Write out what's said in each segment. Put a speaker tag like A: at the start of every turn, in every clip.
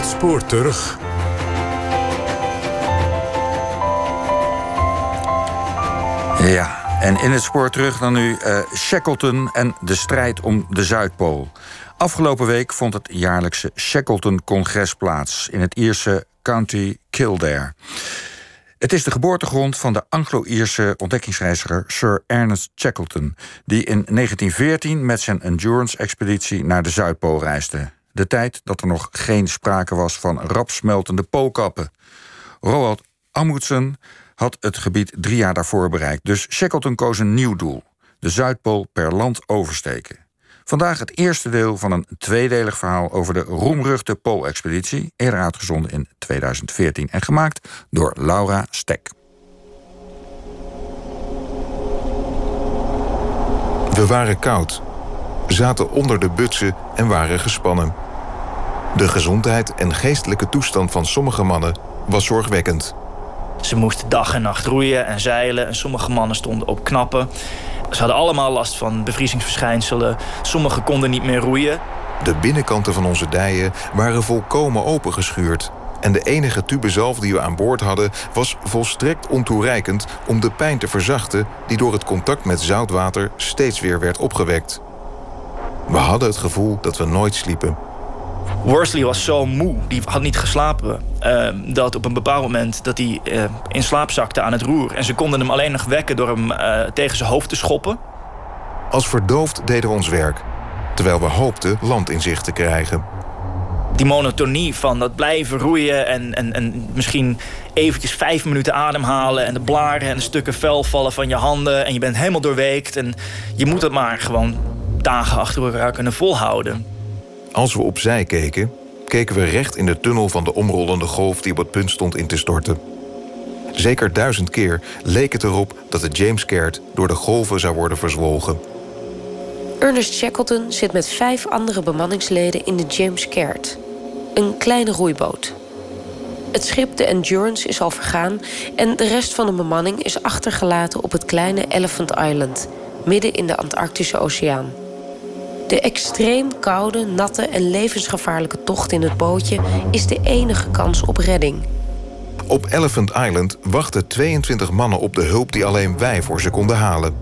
A: Het spoor terug.
B: Ja, en in het spoor terug dan nu uh, Shackleton en de strijd om de Zuidpool. Afgelopen week vond het jaarlijkse Shackleton-congres plaats in het Ierse County Kildare. Het is de geboortegrond van de Anglo-Ierse ontdekkingsreiziger Sir Ernest Shackleton, die in 1914 met zijn Endurance-expeditie naar de Zuidpool reisde. De tijd dat er nog geen sprake was van rapsmeltende poolkappen. Roald Amundsen had het gebied drie jaar daarvoor bereikt, dus Shackleton koos een nieuw doel: de Zuidpool per land oversteken. Vandaag het eerste deel van een tweedelig verhaal over de roemruchte Poolexpeditie, eerder uitgezonden in 2014 en gemaakt door Laura Stek.
C: We waren koud, zaten onder de butsen en waren gespannen. De gezondheid en geestelijke toestand van sommige mannen was zorgwekkend.
D: Ze moesten dag en nacht roeien en zeilen en sommige mannen stonden op knappen. Ze hadden allemaal last van bevriezingsverschijnselen. Sommigen konden niet meer roeien.
C: De binnenkanten van onze dijen waren volkomen opengeschuurd. En de enige tube zalf die we aan boord hadden... was volstrekt ontoereikend om de pijn te verzachten... die door het contact met zoutwater steeds weer werd opgewekt. We hadden het gevoel dat we nooit sliepen.
D: Worsley was zo moe, die had niet geslapen... Uh, dat op een bepaald moment dat hij uh, in slaap zakte aan het roer. En ze konden hem alleen nog wekken door hem uh, tegen zijn hoofd te schoppen.
C: Als verdoofd deden we ons werk. Terwijl we hoopten land in zicht te krijgen.
D: Die monotonie van dat blijven roeien en, en, en misschien eventjes vijf minuten ademhalen... en de blaren en de stukken vel vallen van je handen... en je bent helemaal doorweekt en je moet het maar gewoon dagen achter elkaar kunnen volhouden.
C: Als we opzij keken, keken we recht in de tunnel van de omrollende golf die op het punt stond in te storten. Zeker duizend keer leek het erop dat de James Caird door de golven zou worden verzwolgen.
E: Ernest Shackleton zit met vijf andere bemanningsleden in de James Caird, een kleine roeiboot. Het schip de Endurance is al vergaan en de rest van de bemanning is achtergelaten op het kleine Elephant Island, midden in de Antarctische Oceaan. De extreem koude, natte en levensgevaarlijke tocht in het bootje is de enige kans op redding.
C: Op Elephant Island wachten 22 mannen op de hulp die alleen wij voor ze konden halen.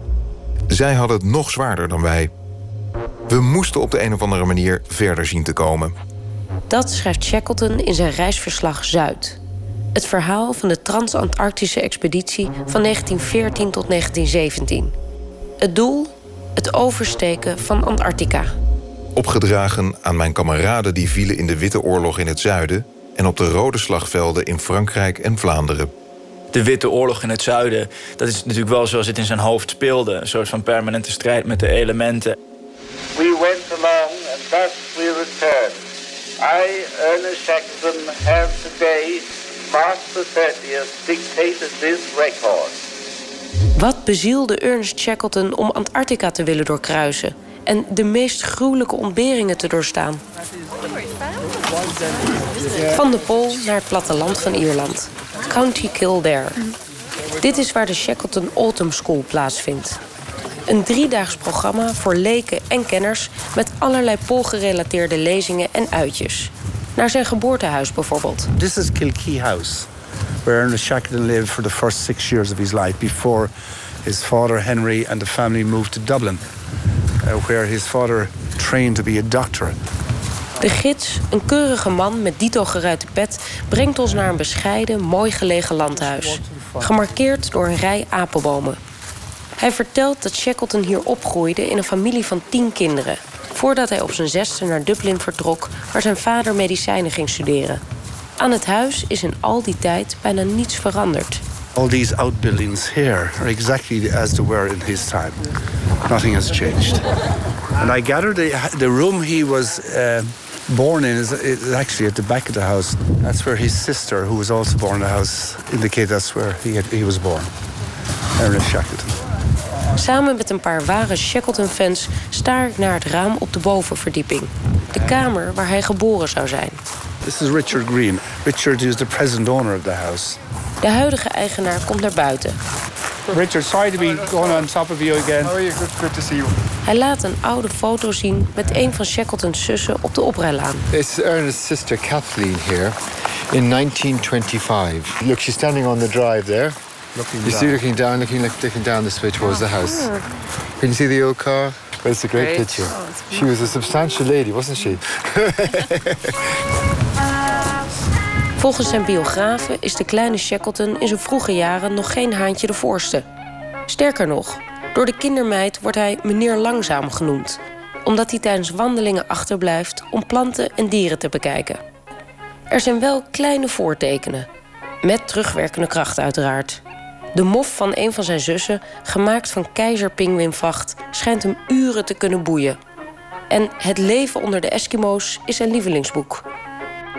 C: Zij hadden het nog zwaarder dan wij. We moesten op de een of andere manier verder zien te komen.
E: Dat schrijft Shackleton in zijn reisverslag Zuid. Het verhaal van de Transantarctische expeditie van 1914 tot 1917. Het doel het oversteken van Antarctica.
C: Opgedragen aan mijn kameraden die vielen in de Witte Oorlog in het zuiden en op de rode slagvelden in Frankrijk en Vlaanderen.
D: De Witte Oorlog in het zuiden, dat is natuurlijk wel zoals het in zijn hoofd speelde. Een soort van permanente strijd met de elementen.
F: We went along and thus we returned. I, Ernest Shackleton, have today, March the 30th, dictated this record.
E: Wat bezielde Ernest Shackleton om Antarctica te willen doorkruisen en de meest gruwelijke ontberingen te doorstaan? Van de Pool naar het platteland van Ierland, County Kildare. Dit is waar de Shackleton Autumn School plaatsvindt. Een driedaags programma voor leken en kenners met allerlei poolgerelateerde lezingen en uitjes. Naar zijn geboortehuis bijvoorbeeld.
G: This is Kilkee House where Ernest Shackleton lived for the first six years of his life before his father Henry and the family moved to Dublin, uh, where his father trained to be a doctor.
E: De gids, een keurige man met dito geruite pet, brengt ons naar een bescheiden, mooi gelegen landhuis. Gemarkeerd door een rij apelbomen. Hij vertelt dat Shackleton hier opgroeide in een familie van tien kinderen. Voordat hij op zijn zesde naar Dublin vertrok, waar zijn vader medicijnen ging studeren. Aan het huis is in al die tijd bijna niets veranderd.
G: All these outbuildings here are exactly as they were in his time. Nothing has changed. And I gather the, the room he was uh, born in is, is, actually at the back of the house. That's where his sister, who was also born in the house, indicated that's where he, had, he was born. Ernest Shackleton.
E: Samen met een paar ware Shackleton-fans staar ik naar het raam op de bovenverdieping. De kamer waar hij geboren zou zijn.
G: This is Richard Green. Richard is the present owner of the house.
E: De huidige eigenaar komt naar buiten.
G: Richard, sorry to be going on top of you again.
A: How are you? Good, good to see you.
E: Hij laat een oude foto zien met een van Shackleton's zussen op de oprijlaan.
A: It's Ernest's sister Kathleen here in 1925. Look, she's standing on the drive there.
G: Looking
A: You see, looking down, looking like looking down this way towards the house. Can you see the old car? But it's a great,
E: Great.
A: picture. she was a substantial lady, wasn't she?
E: Volgens zijn biografen is de kleine Shackleton in zijn vroege jaren nog geen haantje de voorste. Sterker nog, door de kindermeid wordt hij meneer Langzaam genoemd, omdat hij tijdens wandelingen achterblijft om planten en dieren te bekijken. Er zijn wel kleine voortekenen, met terugwerkende kracht uiteraard. De mof van een van zijn zussen, gemaakt van keizerpinguïnvacht, schijnt hem uren te kunnen boeien. En Het leven onder de Eskimo's is zijn lievelingsboek.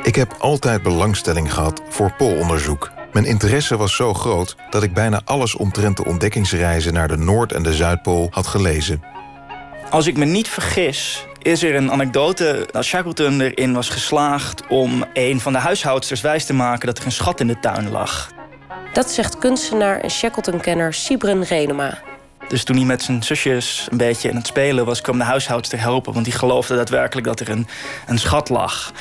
C: Ik heb altijd belangstelling gehad voor poolonderzoek. Mijn interesse was zo groot dat ik bijna alles omtrent de ontdekkingsreizen naar de Noord- en de Zuidpool had gelezen.
D: Als ik me niet vergis, is er een anekdote dat Shackleton erin was geslaagd om een van de huishoudsters wijs te maken dat er een schat in de tuin lag.
E: Dat zegt kunstenaar en Shackleton-kenner Sibren Renema.
D: Dus toen hij met zijn zusjes een beetje in het spelen was, kwam de huishoudster helpen. Want die geloofde daadwerkelijk dat er een, een schat lag.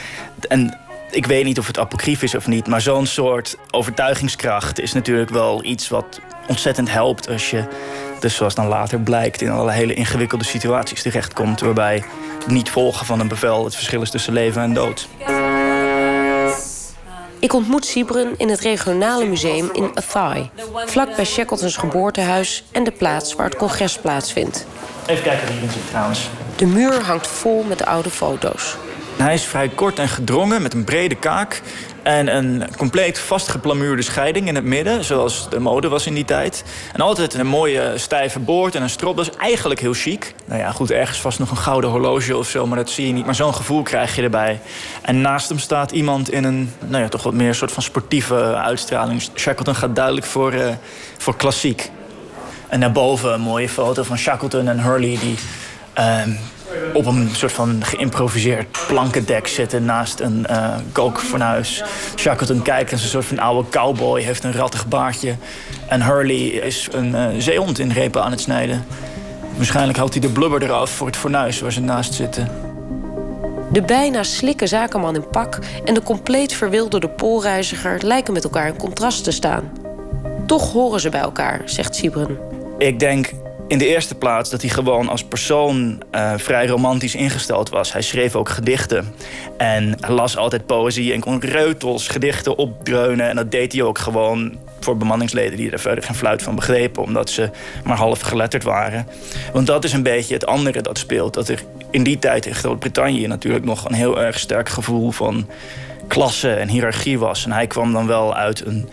D: En ik weet niet of het apocrief is of niet, maar zo'n soort overtuigingskracht is natuurlijk wel iets wat ontzettend helpt als je, dus zoals dan later blijkt, in alle hele ingewikkelde situaties terechtkomt. Waarbij niet volgen van een bevel het verschil is tussen leven en dood.
E: Ik ontmoet Sibren in het regionale museum in Athy, vlakbij Shackletons geboortehuis en de plaats waar het congres plaatsvindt.
D: Even kijken wie erin zit trouwens.
E: De muur hangt vol met oude foto's.
D: Hij is vrij kort en gedrongen met een brede kaak. En een compleet vastgeplamuurde scheiding in het midden, zoals de mode was in die tijd. En altijd een mooie stijve boord en een strop. Dat is eigenlijk heel chic. Nou ja, goed, ergens vast nog een gouden horloge of zo, maar dat zie je niet. Maar zo'n gevoel krijg je erbij. En naast hem staat iemand in een, nou ja, toch wat meer soort van sportieve uitstraling. Shackleton gaat duidelijk voor, eh, voor klassiek. En daarboven een mooie foto van Shackleton en Hurley die ehm, op een soort van geïmproviseerd plankendek zitten naast een eh kookfornuis. Shackleton kijkt als een soort van oude cowboy, heeft een rattig baardje. En Hurley is een eh, zeehond in repen aan het snijden. Waarschijnlijk haalt hij de blubber eraf voor het fornuis waar ze naast zitten.
E: De bijna slikke zakenman in pak en de compleet verwilderde poolreiziger lijken met elkaar in contrast te staan. Toch horen ze bij elkaar, zegt Sibren.
D: Ik denk in de eerste plaats dat hij gewoon als persoon eh, vrij romantisch ingesteld was. Hij schreef ook gedichten. En las altijd poëzie en kon reutels gedichten opdreunen. En dat deed hij ook gewoon voor bemanningsleden die er verder geen fluit van begrepen. Omdat ze maar half geletterd waren. Want dat is een beetje het andere dat speelt. Dat er in die tijd in Groot-Brittannië natuurlijk nog een heel erg sterk gevoel van klasse en hiërarchie was. En hij kwam dan wel uit een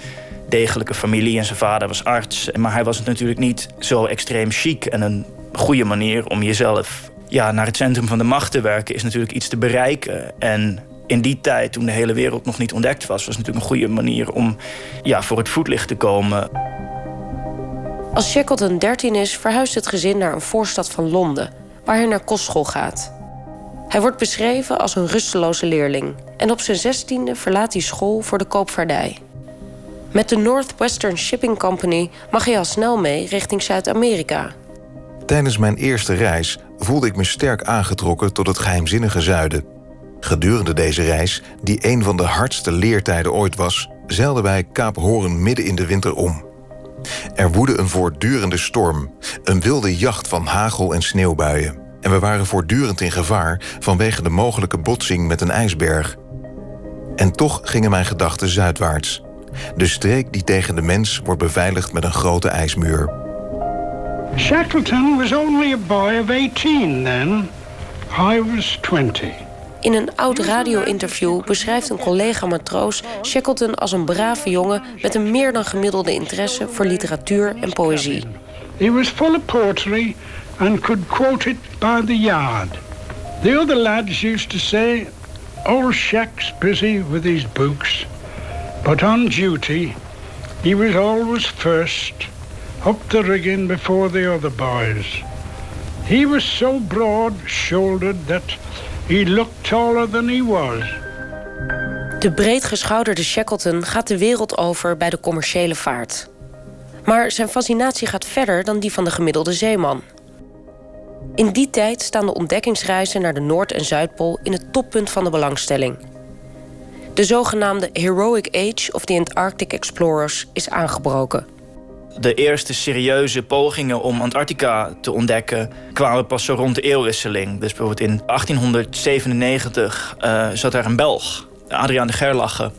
D: degelijke familie en zijn vader was arts. Maar hij was natuurlijk niet zo extreem chic. En een goede manier om jezelf ja, naar het centrum van de macht te werken... is natuurlijk iets te bereiken. En in die tijd, toen de hele wereld nog niet ontdekt was... was het natuurlijk een goede manier om ja, voor het voetlicht te komen.
E: Als Shackleton 13 is, verhuist het gezin naar een voorstad van Londen, waar hij naar kostschool gaat. Hij wordt beschreven als een rusteloze leerling en op zijn 16e verlaat hij school voor de koopvaardij. Met de Northwestern Shipping Company mag hij al snel mee richting Zuid-Amerika.
C: Tijdens mijn eerste reis voelde ik me sterk aangetrokken tot het geheimzinnige zuiden. Gedurende deze reis, die een van de hardste leertijden ooit was, zeilden wij Kaap Hoorn midden in de winter om. Er woedde een voortdurende storm, een wilde jacht van hagel en sneeuwbuien. En we waren voortdurend in gevaar vanwege de mogelijke botsing met een ijsberg. En toch gingen mijn gedachten zuidwaarts. De streek die tegen de mens wordt beveiligd met een grote ijsmuur.
H: Shackleton was only a boy of 18 then. I was 20.
E: In een oud radio-interview beschrijft een collega-matroos Shackleton als een brave jongen met een meer dan gemiddelde interesse voor literatuur en poëzie.
H: He was full of poetry and could quote it by the yard. The other lads used to say, Old Shack's busy with his books. But on duty, he was always first, up the rigging before the other boys. He was so broad-shouldered that he looked taller than he was.
E: De breedgeschouderde Shackleton gaat de wereld over bij de commerciële vaart. Maar zijn fascinatie gaat verder dan die van de gemiddelde zeeman. In die tijd staan de ontdekkingsreizen naar de Noord- en Zuidpool in het toppunt van de belangstelling. De zogenaamde Heroic Age of the Antarctic Explorers is aangebroken.
D: De eerste serieuze pogingen om Antarctica te ontdekken kwamen pas zo rond de eeuwwisseling. Dus bijvoorbeeld in 1897 uh, zat daar een Belg, Adriaan de Gerlache.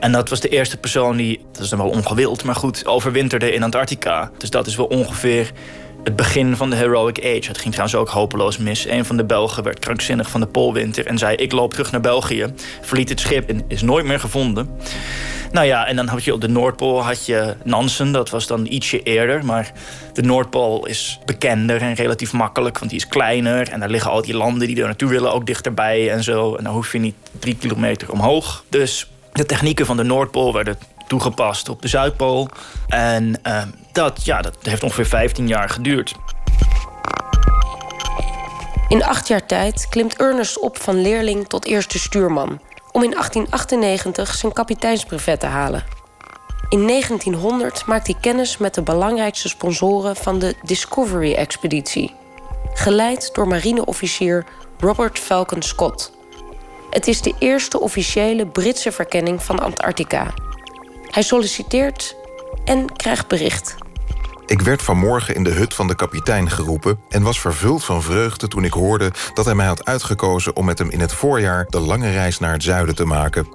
D: En dat was de eerste persoon die, dat is dan wel ongewild, maar goed, overwinterde in Antarctica. Dus dat is wel ongeveer het begin van de heroic age. Het ging trouwens ook hopeloos mis. Een van de Belgen werd krankzinnig van de poolwinter en zei: Ik loop terug naar België. Verliet het schip en is nooit meer gevonden. Nou ja, en dan had je op de Noordpool had je Nansen, dat was dan ietsje eerder. Maar de Noordpool is bekender en relatief makkelijk, want die is kleiner. En daar liggen al die landen die er naartoe willen ook dichterbij en zo. En dan hoef je niet drie kilometer omhoog. Dus de technieken van de Noordpool werden toegepast op de Zuidpool. En uh, dat, ja, dat heeft ongeveer 15 jaar geduurd.
E: In acht jaar tijd klimt Ernest op van leerling tot eerste stuurman... om in 1898 zijn kapiteinsbrevet te halen. In 1900 maakt hij kennis met de belangrijkste sponsoren van de Discovery-expeditie... geleid door marineofficier Robert Falcon Scott... Het is de eerste officiële Britse verkenning van Antarctica. Hij solliciteert en krijgt bericht.
C: Ik werd vanmorgen in de hut van de kapitein geroepen en was vervuld van vreugde toen ik hoorde dat hij mij had uitgekozen om met hem in het voorjaar de lange reis naar het zuiden te maken.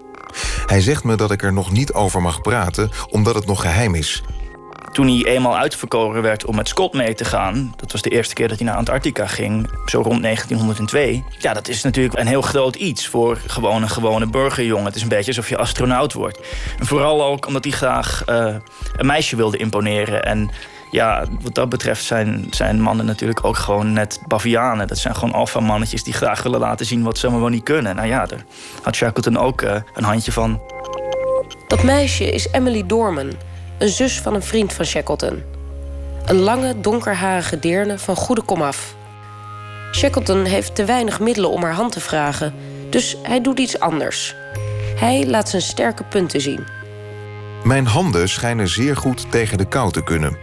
C: Hij zegt me dat ik er nog niet over mag praten, omdat het nog geheim is.
D: Toen hij eenmaal uitverkoren werd om met Scott mee te gaan... dat was de eerste keer dat hij naar Antarctica ging, zo rond 1902... ja, dat is natuurlijk een heel groot iets voor gewoon een gewone burgerjongen. Het is een beetje alsof je astronaut wordt. En vooral ook omdat hij graag uh, een meisje wilde imponeren... En ja, wat dat betreft zijn, zijn mannen natuurlijk ook gewoon net bavianen. Dat zijn gewoon alfa-mannetjes die graag willen laten zien wat ze allemaal wel niet kunnen. Nou ja, daar had Shackleton ook uh, een handje van.
E: Dat meisje is Emily Dorman, een zus van een vriend van Shackleton. Een lange, donkerharige deerne van goede komaf. Shackleton heeft te weinig middelen om haar hand te vragen, dus hij doet iets anders. Hij laat zijn sterke punten zien.
C: Mijn handen schijnen zeer goed tegen de kou te kunnen.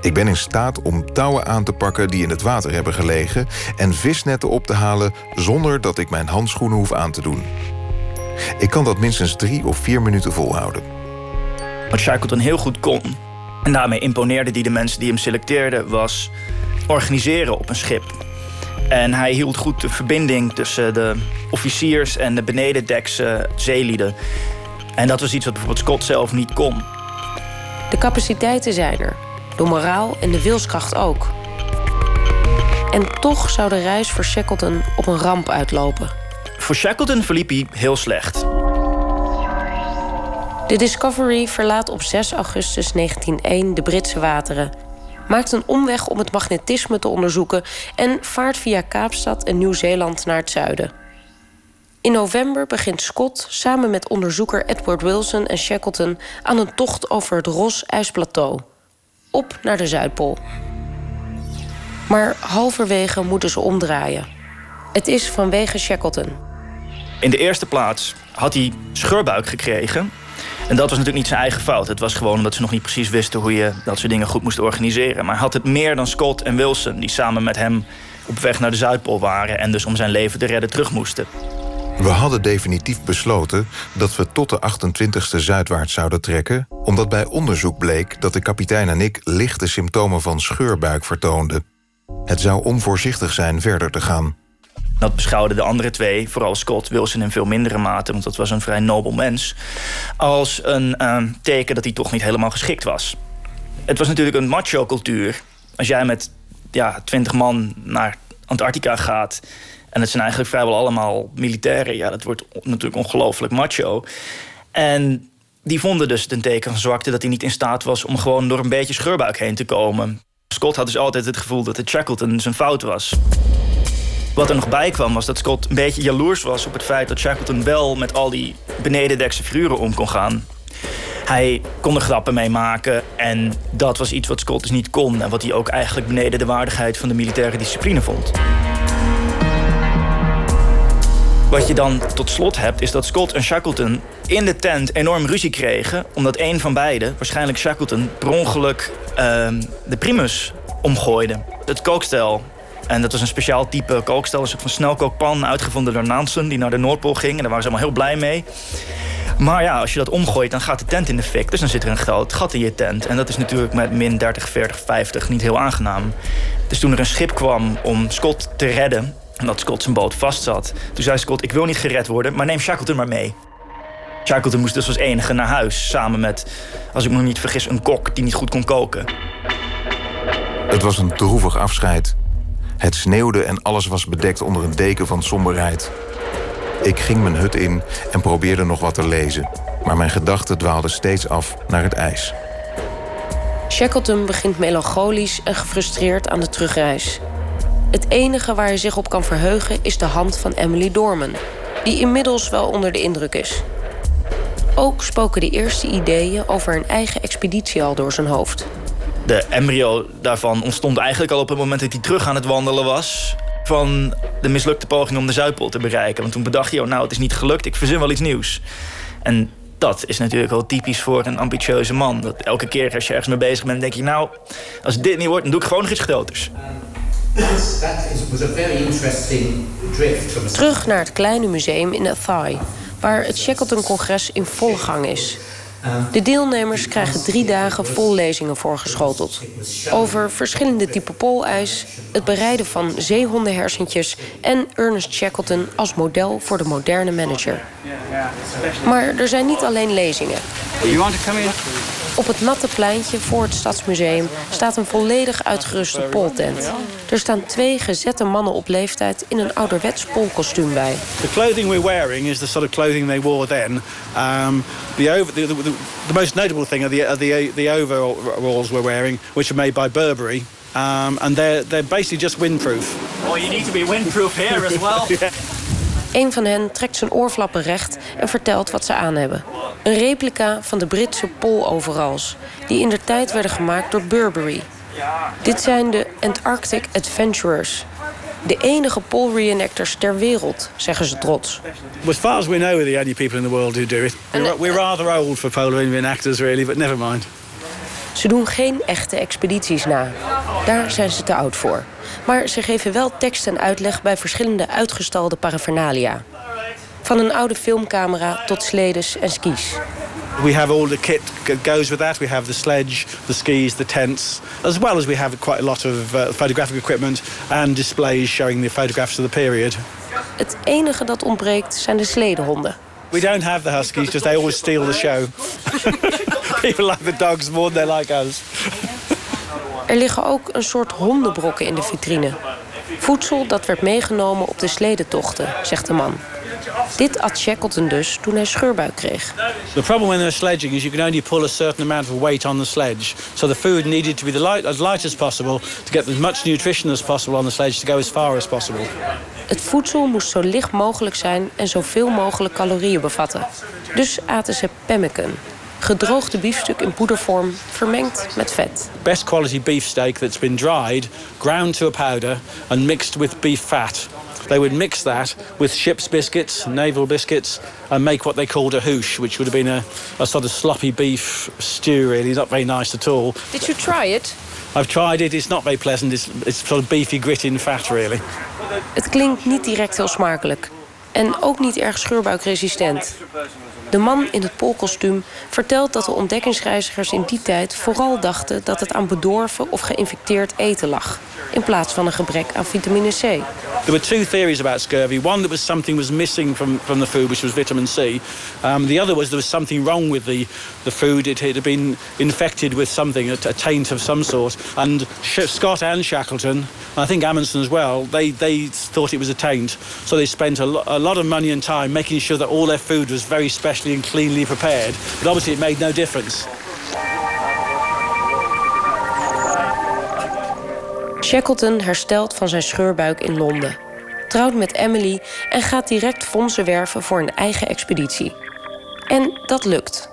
C: Ik ben in staat om touwen aan te pakken die in het water hebben gelegen en visnetten op te halen zonder dat ik mijn handschoenen hoef aan te doen. Ik kan dat minstens drie of vier minuten volhouden.
D: Wat Shackleton heel goed kon, en daarmee imponeerde hij de mensen die hem selecteerden, was organiseren op een schip. En hij hield goed de verbinding tussen de officiers en de benedendekse zeelieden. En dat was iets wat bijvoorbeeld Scott zelf niet kon.
E: De capaciteiten zijn er, de moraal en de wilskracht ook. En toch zou de reis voor Shackleton op een ramp uitlopen.
D: Voor Shackleton verliep hij heel slecht.
E: De Discovery verlaat op 6 augustus 1901 de Britse wateren, maakt een omweg om het magnetisme te onderzoeken en vaart via Kaapstad en Nieuw-Zeeland naar het zuiden. In november begint Scott samen met onderzoeker Edward Wilson en Shackleton aan een tocht over het Ross-ijsplateau. Op naar de Zuidpool. Maar halverwege moeten ze omdraaien. Het is vanwege Shackleton.
D: In de eerste plaats had hij scheurbuik gekregen en dat was natuurlijk niet zijn eigen fout. Het was gewoon omdat ze nog niet precies wisten hoe je dat soort dingen goed moest organiseren. Maar had het meer dan Scott en Wilson, die samen met hem op weg naar de Zuidpool waren en dus om zijn leven te redden terug moesten.
C: We hadden definitief besloten dat we tot de 28e zuidwaarts zouden trekken, omdat bij onderzoek bleek dat de kapitein en ik lichte symptomen van scheurbuik vertoonden. Het zou onvoorzichtig zijn verder te gaan.
D: Dat beschouwden de andere twee, vooral Scott Wilson in veel mindere mate, want dat was een vrij nobel mens, als een uh, teken dat hij toch niet helemaal geschikt was. Het was natuurlijk een macho-cultuur. Als jij met ja, twintig man naar Antarctica gaat en het zijn eigenlijk vrijwel allemaal militairen, ja, dat wordt natuurlijk ongelooflijk macho. En die vonden dus ten teken van zwakte dat hij niet in staat was om gewoon door een beetje scheurbuik heen te komen. Scott had dus altijd het gevoel dat het Shackleton zijn fout was. Wat er nog bij kwam was dat Scott een beetje jaloers was op het feit dat Shackleton wel met al die benedendekse figuren om kon gaan. Hij kon er grappen mee maken en dat was iets wat Scott dus niet kon en wat hij ook eigenlijk beneden de waardigheid van de militaire discipline vond. Wat je dan tot slot hebt, is dat Scott en Shackleton in de tent enorm ruzie kregen. Omdat een van beiden, waarschijnlijk Shackleton, per ongeluk ehm, de primus omgooide. Het kookstel. En dat was een speciaal type kookstel, een soort van snelkookpan, uitgevonden door Nansen, die naar de Noordpool ging. En daar waren ze allemaal heel blij mee. Maar ja, als je dat omgooit, dan gaat de tent in de fik. Dus dan zit er een groot gat in je tent. En dat is natuurlijk met min 30, 40, 50 niet heel aangenaam. Dus toen er een schip kwam om Scott te redden... en dat Scott zijn boot vast zat... toen zei Scott, ik wil niet gered worden, maar neem Shackleton maar mee. Shackleton moest dus als enige naar huis. Samen met, als ik me niet vergis, een kok die niet goed kon koken.
C: Het was een droevig afscheid. Het sneeuwde en alles was bedekt onder een deken van somberheid. Ik ging mijn hut in en probeerde nog wat te lezen. Maar mijn gedachten dwaalden steeds af naar het ijs.
E: Shackleton begint melancholisch en gefrustreerd aan de terugreis. Het enige waar hij zich op kan verheugen is de hand van Emily Dorman, die inmiddels wel onder de indruk is. Ook spoken de eerste ideeën over een eigen expeditie al door zijn hoofd.
D: De embryo daarvan ontstond eigenlijk al op het moment dat hij terug aan het wandelen was. Van de mislukte poging om de Zuidpool te bereiken. Want toen bedacht hij, oh, nou, het is niet gelukt, ik verzin wel iets nieuws. En dat is natuurlijk wel typisch voor een ambitieuze man. Dat elke keer als je ergens mee bezig bent, denk je, nou, als dit niet wordt, dan doe ik gewoon nog iets groters.
E: Terug naar het kleine museum in Athy, waar het Shackleton-congres in volle gang is. De deelnemers krijgen drie dagen vol lezingen voorgeschoteld. Over verschillende typen poolijs, het bereiden van zeehondenhersentjes... en Ernest Shackleton als model voor de moderne manager. Maar er zijn niet alleen lezingen. Op het natte pleintje voor het Stadsmuseum staat een volledig uitgeruste pooltent. Er staan twee gezette mannen op leeftijd in een ouderwets poolkostuum bij.
I: The clothing we're wearing is the sort of clothing they wore then. Um, the, over, the, the, the, most notable thing are the, are the, the overalls we're wearing, which are made by Burberry. Um, and they're, they're basically just windproof.
D: Oh, you need to be windproof here as well.
I: yeah.
E: Een van hen trekt zijn oorflappen recht en vertelt wat ze aan hebben. Een replica van de Britse pooloverals, die in de tijd werden gemaakt door Burberry. Dit zijn de Antarctic Adventurers. De enige pole reenactors ter wereld, zeggen ze trots.
I: As far as we know, we're the only people in the world who do it. We're, we're rather old for polar reenactors, really, but never mind.
E: Ze doen geen echte expedities na. Daar zijn ze te oud voor. Maar ze geven wel tekst en uitleg bij verschillende uitgestalde paraphernalia. Van een oude filmcamera tot sledes en skis.
I: We have all the kit that goes with that. We have the sledge, the skis, the tents, as well as we have quite a lot of uh, photographic equipment and displays showing the photographs of the period.
E: Het enige dat ontbreekt zijn de sledehonden.
I: We don't have the huskies, because they always steal the show. People like the dogs more than they like us.
E: Er liggen ook een soort hondenbrokken in de vitrine. Voedsel dat werd meegenomen op de sledetochten, zegt de man. Dit at Shackleton dus toen hij scheurbuik kreeg.
I: The problem when they're sledging is you can only pull a certain amount of weight on the sledge. So the food needed to be the light, as light as possible to get as much nutrition as possible on the sledge to go as far as possible.
E: Het voedsel moest zo licht mogelijk zijn en zoveel mogelijk calorieën bevatten. Dus aten ze pemmican, gedroogde biefstuk in poedervorm, vermengd met vet.
I: Best quality beefsteak that's been dried, ground to a powder and mixed with beef fat. They would mix that with ship's biscuits, naval biscuits, and make what they called a hoosh, which would have been a, a sort of sloppy beef stew, really, not very nice at all.
E: Did you try it?
I: I've tried it, it's not very pleasant. It's, it's sort of beefy grit in fat, really.
E: Het klinkt niet direct heel smakelijk. En ook niet erg scheurbuikresistent. De man in het poolkostuum vertelt dat de ontdekkingsreizigers in die tijd vooral dachten dat het aan bedorven of geïnfecteerd eten lag, in plaats van een gebrek aan vitamine C.
I: There were two theories about scurvy. One that was something was missing from, from the food, which was vitamin C. Um, the other was there was something wrong with the, the food. It had been infected with something, a, taint of some sort. And Scott and Shackleton, I think Amundsen as well, they, they thought it was a taint. So they spent a, a lot of money and time making sure that all their food was very and cleanly prepared. But obviously it made no difference.
E: Shackleton herstelt van zijn scheurbuik in Londen, trouwt met Emily en gaat direct fondsen werven voor een eigen expeditie. En dat lukt.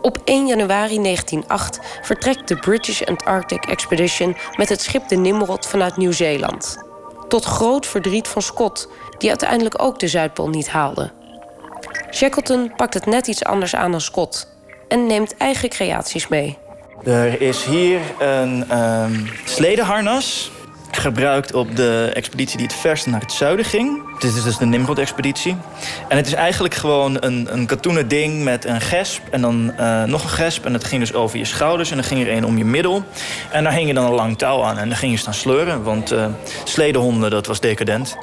E: Op 1 januari 1908 vertrekt de British Antarctic Expedition met het schip de Nimrod vanuit Nieuw-Zeeland. Tot groot verdriet van Scott, die uiteindelijk ook de Zuidpool niet haalde. Shackleton pakt het net iets anders aan dan Scott en neemt eigen creaties mee.
D: Er is hier een um, sledeharnas gebruikt op de expeditie die het verst naar het zuiden ging. Dit is dus de Nimrod-expeditie. En het is eigenlijk gewoon een, een katoenen ding met een gesp en dan uh, nog een gesp. En dat ging dus over je schouders en dan ging er een om je middel. En daar hing je dan een lang touw aan en dan ging je staan sleuren. Want uh, sledehonden, dat was decadent.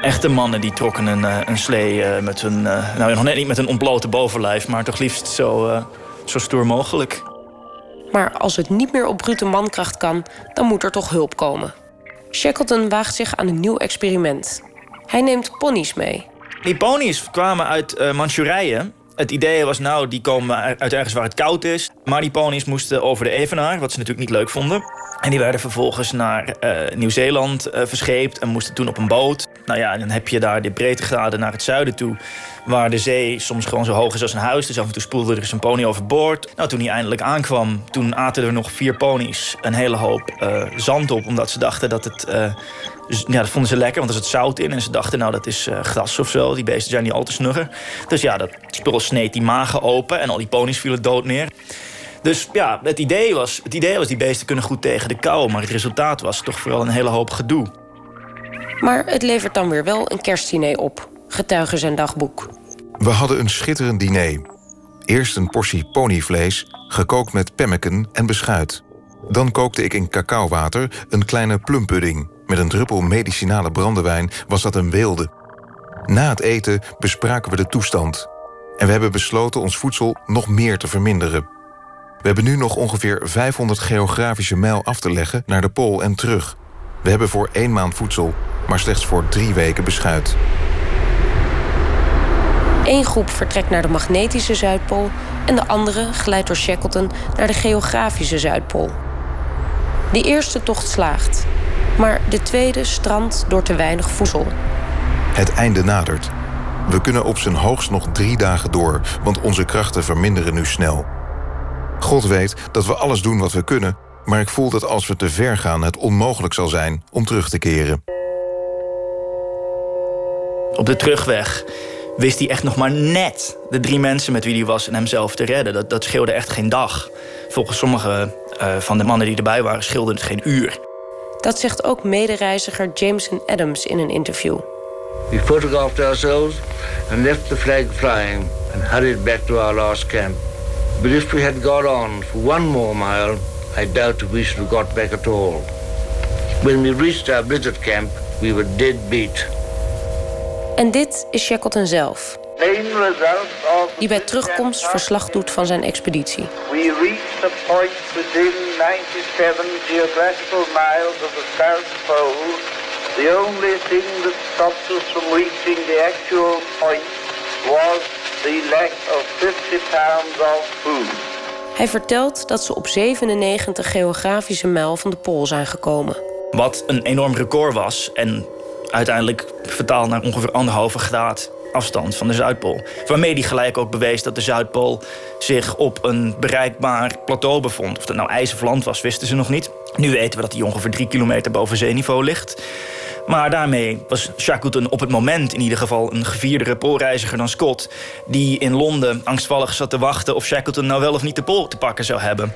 D: Echte mannen die trokken een, uh, een slee met hun... nou, nog net niet met een ontblote bovenlijf, maar toch liefst zo, zo stoer mogelijk.
E: Maar als het niet meer op brute mankracht kan, dan moet er toch hulp komen. Shackleton waagt zich aan een nieuw experiment. Hij neemt ponies mee.
D: Die ponies kwamen uit uh, Manchurije. Het idee was nou, die komen uit ergens waar het koud is. Maar die ponies moesten over de Evenaar, wat ze natuurlijk niet leuk vonden. En die werden vervolgens naar uh, Nieuw-Zeeland uh, verscheept en moesten toen op een boot. Nou ja, en dan heb je daar de breedtegraden naar het zuiden toe. Waar de zee soms gewoon zo hoog is als een huis. Dus af en toe spoelde er zijn pony overboord. Nou, toen hij eindelijk aankwam, toen aten er nog vier ponies een hele hoop uh, zand op. Omdat ze dachten dat het... ja, dat vonden ze lekker, want er zat zout in. En ze dachten, nou, dat is gras of zo. Die beesten zijn niet al te snugger. Dus ja, dat spul sneed die magen open. En al die ponies vielen dood neer. Dus ja, het idee, was, het idee was die beesten kunnen goed tegen de kou. Maar het resultaat was toch vooral een hele hoop gedoe.
E: Maar het levert dan weer wel een kerstdiner op. Getuigen zijn dagboek.
C: We hadden een schitterend diner. Eerst een portie ponyvlees, gekookt met pemmeken en beschuit. Dan kookte ik in cacaowater een kleine plumpudding. Met een druppel medicinale brandewijn was dat een weelde. Na het eten bespraken we de toestand. En we hebben besloten ons voedsel nog meer te verminderen. We hebben nu nog ongeveer 500 geografische mijl af te leggen naar de Pool en terug. We hebben voor één maand voedsel, maar slechts voor drie weken beschuit.
E: Eén groep vertrekt naar de magnetische Zuidpool en de andere glijdt door Shackleton naar de geografische Zuidpool. De eerste tocht slaagt, maar de tweede strandt door te weinig voedsel.
C: Het einde nadert. We kunnen op zijn hoogst nog drie dagen door, want onze krachten verminderen nu snel. God weet dat we alles doen wat we kunnen, maar ik voel dat als we te ver gaan het onmogelijk zal zijn om terug te keren.
D: Op de terugweg wist hij echt nog maar net de drie mensen met wie hij was en hemzelf te redden. Dat, dat scheelde echt geen dag. Volgens sommige uh, van de mannen die erbij waren scheelde het geen uur.
E: Dat zegt ook medereiziger Jameson Adams in een interview.
J: We photographed ourselves and left the flag flying and hurried back to our last camp. But if we had gone on for one more mile, I doubt if we should have got back at all. When we reached our blizzard camp, we were dead beat.
E: En dit is Shackleton zelf. Die bij terugkomst verslag doet van zijn expeditie.
F: We reached a point within 97 geographical miles of the South Pole. The only thing that stopped us from reaching the actual point was the lack of 50 pounds of food.
E: Hij vertelt dat ze op 97 geografische mijl van de Pool zijn gekomen.
D: Wat een enorm record was en uiteindelijk vertaald naar ongeveer anderhalve graad afstand van de Zuidpool. Waarmee hij gelijk ook bewees dat de Zuidpool zich op een bereikbaar plateau bevond. Of dat nou ijs of land was, wisten ze nog niet. Nu weten we dat hij ongeveer drie kilometer boven zeeniveau ligt. Maar daarmee was Shackleton op het moment in ieder geval een gevierde poolreiziger dan Scott... die in Londen angstvallig zat te wachten of Shackleton nou wel of niet de pool te pakken zou hebben.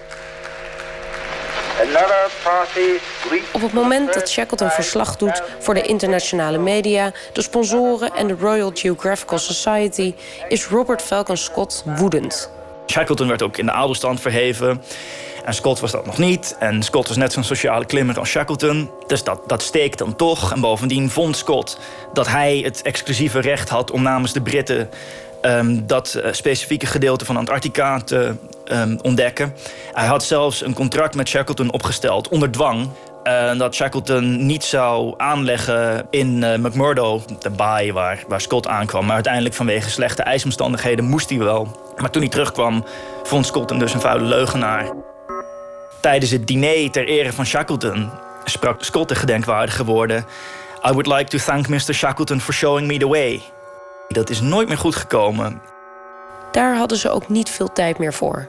E: Op het moment dat Shackleton verslag doet voor de internationale media, de sponsoren en de Royal Geographical Society, is Robert Falcon Scott woedend.
D: Shackleton werd ook in de adelstand verheven. En Scott was dat nog niet. En Scott was net zo'n sociale klimmer als Shackleton. Dus dat, dat steekt dan toch. En bovendien vond Scott dat hij het exclusieve recht had om namens de Britten um, dat uh, specifieke gedeelte van Antarctica te um, ontdekken. Hij had zelfs een contract met Shackleton opgesteld onder dwang. Uh, dat Shackleton niet zou aanleggen in uh, McMurdo, de baai waar, waar Scott aankwam. Maar uiteindelijk vanwege slechte ijsomstandigheden moest hij wel. Maar toen hij terugkwam, vond Scott hem dus een vuile leugenaar. Tijdens het diner ter ere van Shackleton sprak Scott de gedenkwaardige woorden... I would like to thank Mr. Shackleton for showing me the way. Dat is nooit meer goed gekomen.
E: Daar hadden ze ook niet veel tijd meer voor.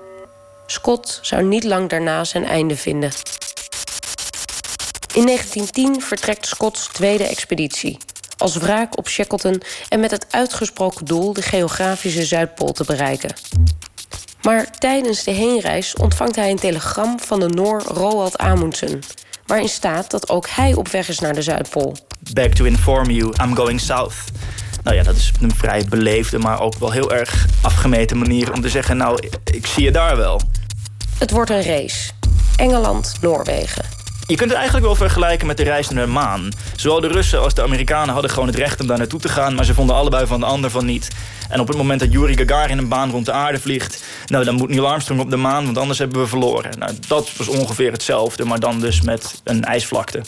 E: Scott zou niet lang daarna zijn einde vinden. In 1910 vertrekt Scott's tweede expeditie. Als wraak op Shackleton en met het uitgesproken doel de geografische Zuidpool te bereiken. Maar tijdens de heenreis ontvangt hij een telegram van de Noor Roald Amundsen, waarin staat dat ook hij op weg is naar de Zuidpool.
D: Back to inform you, I'm going south. Nou ja, dat is een vrij beleefde, maar ook wel heel erg afgemeten manier om te zeggen: Nou, ik zie je daar wel.
E: Het wordt een race. Engeland, Noorwegen.
D: Je kunt het eigenlijk wel vergelijken met de reis naar de maan. Zowel de Russen als de Amerikanen hadden gewoon het recht om daar naartoe te gaan, maar ze vonden allebei van de ander van niet. En op het moment dat Yuri Gagarin een baan rond de aarde vliegt, nou dan moet Neil Armstrong op de maan, want anders hebben we verloren. Nou, dat was ongeveer hetzelfde, maar dan dus met een ijsvlakte.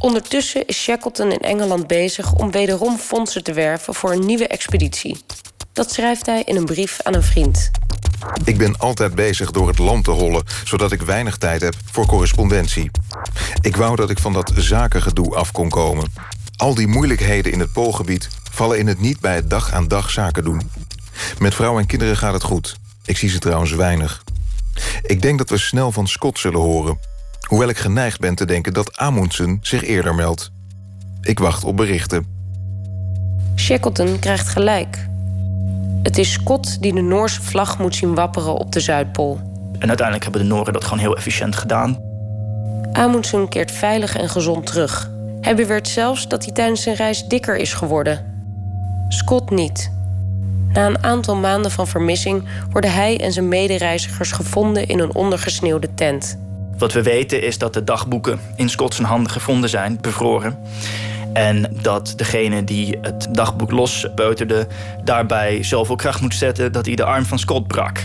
E: Ondertussen is Shackleton in Engeland bezig om wederom fondsen te werven voor een nieuwe expeditie. Dat schrijft hij in een brief aan een vriend.
C: Ik ben altijd bezig door het land te hollen, zodat ik weinig tijd heb voor correspondentie. Ik wou dat ik van dat zakengedoe af kon komen. Al die moeilijkheden in het Poolgebied vallen in het niet bij het dag aan dag zaken doen. Met vrouw en kinderen gaat het goed. Ik zie ze trouwens weinig. Ik denk dat we snel van Scott zullen horen. Hoewel ik geneigd ben te denken dat Amundsen zich eerder meldt. Ik wacht op berichten.
E: Shackleton krijgt gelijk. Het is Scott die de Noorse vlag moet zien wapperen op de Zuidpool.
D: En uiteindelijk hebben de Nooren dat gewoon heel efficiënt gedaan.
E: Amundsen keert veilig en gezond terug. Hij beweert zelfs dat hij tijdens zijn reis dikker is geworden. Scott niet. Na een aantal maanden van vermissing worden hij en zijn medereizigers gevonden in een ondergesneeuwde tent.
D: Wat we weten is dat de dagboeken in zijn handen gevonden zijn, bevroren. En dat degene die het dagboek lospeuterde daarbij zoveel kracht moet zetten dat hij de arm van Scott brak.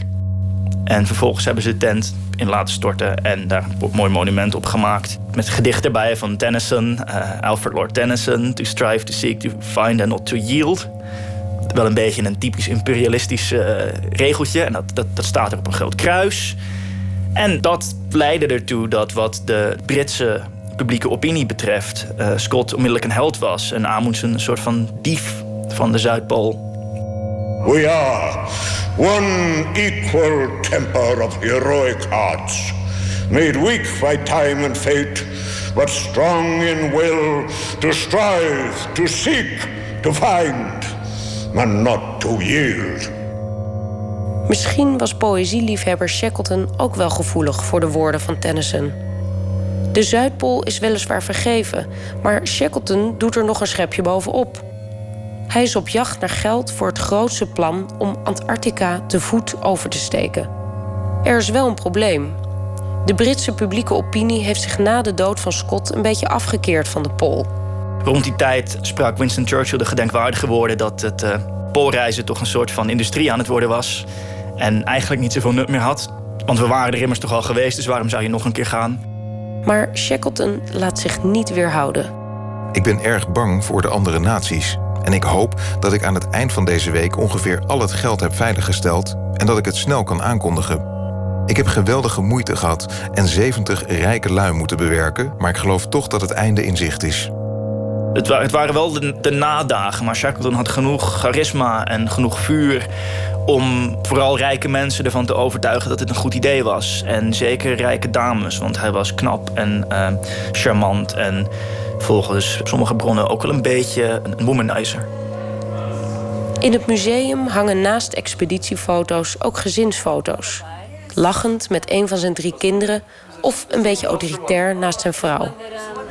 D: En vervolgens hebben ze de tent in laten storten en daar een mooi monument op gemaakt. Met gedichten erbij van Tennyson, uh, Alfred Lord Tennyson. To strive, to seek, to find and not to yield. Wel een beetje een typisch imperialistisch uh, regeltje. En dat, dat, dat staat er op een groot kruis. En dat leidde ertoe dat wat de Britse publieke opinie betreft... Uh, Scott onmiddellijk een held was. En Amundsen een soort van dief van de Zuidpool.
K: We are one equal temper of heroic hearts, made weak by time and fate, but strong in will to strive, to seek, to find, and not to yield.
E: Misschien was poëzieliefhebber Shackleton ook wel gevoelig voor de woorden van Tennyson. De Zuidpool is weliswaar vergeven, maar Shackleton doet er nog een schepje bovenop. Hij is op jacht naar geld voor het grootste plan om Antarctica te voet over te steken. Er is wel een probleem. De Britse publieke opinie heeft zich na de dood van Scott een beetje afgekeerd van de Pool.
D: Rond die tijd sprak Winston Churchill de gedenkwaardige woorden dat het uh, poolreizen toch een soort van industrie aan het worden was. En eigenlijk niet zoveel nut meer had. Want we waren er immers toch al geweest, dus waarom zou je nog een keer gaan?
E: Maar Shackleton laat zich niet weerhouden.
C: Ik ben erg bang voor de andere naties. En ik hoop dat ik aan het eind van deze week ongeveer al het geld heb veiliggesteld en dat ik het snel kan aankondigen. Ik heb geweldige moeite gehad en 70 rijke lui moeten bewerken, maar ik geloof toch dat het einde in zicht is.
D: Het, het waren wel de, nadagen, maar Shackleton had genoeg charisma en genoeg vuur om vooral rijke mensen ervan te overtuigen dat het een goed idee was. En zeker rijke dames, want hij was knap en uh, charmant en volgens sommige bronnen ook wel een beetje een womanizer.
E: In het museum hangen naast expeditiefoto's ook gezinsfoto's. Lachend met een van zijn drie kinderen of een beetje autoritair naast zijn vrouw.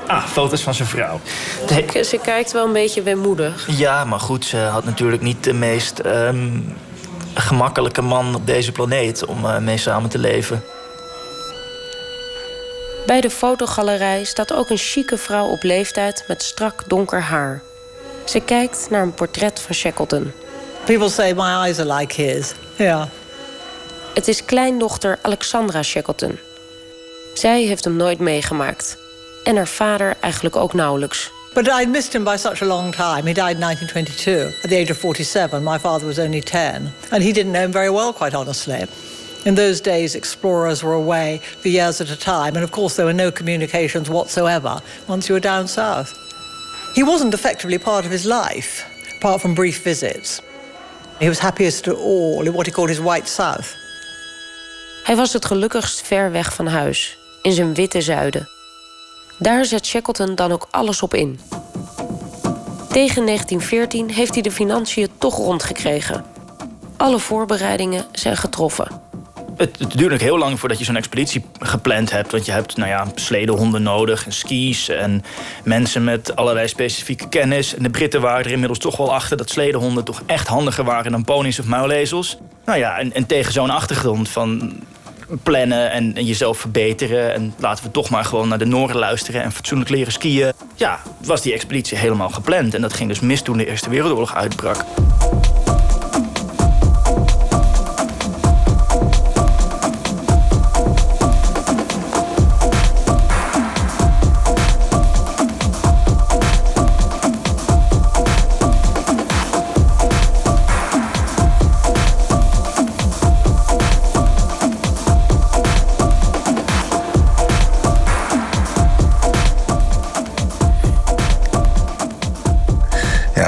D: Ah, foto's van zijn vrouw.
E: De... Ze kijkt wel een beetje weemoedig.
D: Ja, maar goed, ze had natuurlijk niet de meest um, gemakkelijke man op deze planeet om uh, mee samen te leven.
E: Bij de fotogalerij staat ook een chique vrouw op leeftijd met strak donker haar. Ze kijkt naar een portret van Shackleton.
L: People say my eyes are like his. Ja.
E: Het is kleindochter Alexandra Shackleton. Zij heeft hem nooit meegemaakt. En haar vader eigenlijk ook nauwelijks.
L: But I missed him by such a long time. He died in 1922 at the age of 47. My father was only 10. And he didn't know him very well, quite honestly. In those days, explorers were away for years at a time, and of course, there were no communications whatsoever once you were down south. He wasn't effectively part of his life, apart from brief visits. He was happiest of all in what he called his white south.
E: Hij was het gelukkigst ver weg van huis, in zijn witte zuiden. Daar zet Shackleton dan ook alles op in. Tegen 1914 heeft hij de financiën toch rondgekregen. Alle voorbereidingen zijn getroffen.
D: Het, duurt ook heel lang voordat je zo'n expeditie gepland hebt. Want je hebt nou ja, sledehonden nodig en skis en mensen met allerlei specifieke kennis. En de Britten waren er inmiddels toch wel achter dat sledehonden toch echt handiger waren dan ponies of muilezels. Nou ja, en, en tegen zo'n achtergrond van plannen en, jezelf verbeteren. En laten we toch maar gewoon naar de Noorden luisteren en fatsoenlijk leren skiën. Ja, was die expeditie helemaal gepland. En dat ging dus mis toen de Eerste Wereldoorlog uitbrak.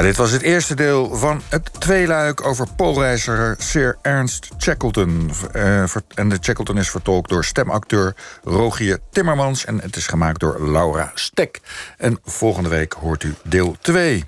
B: Dit was het eerste deel van het tweeluik over poolreiziger Sir Ernst Shackleton. Uh, en de Shackleton is vertolkt door stemacteur Rogier Timmermans. En het is gemaakt door Laura Stek. En volgende week hoort u deel 2.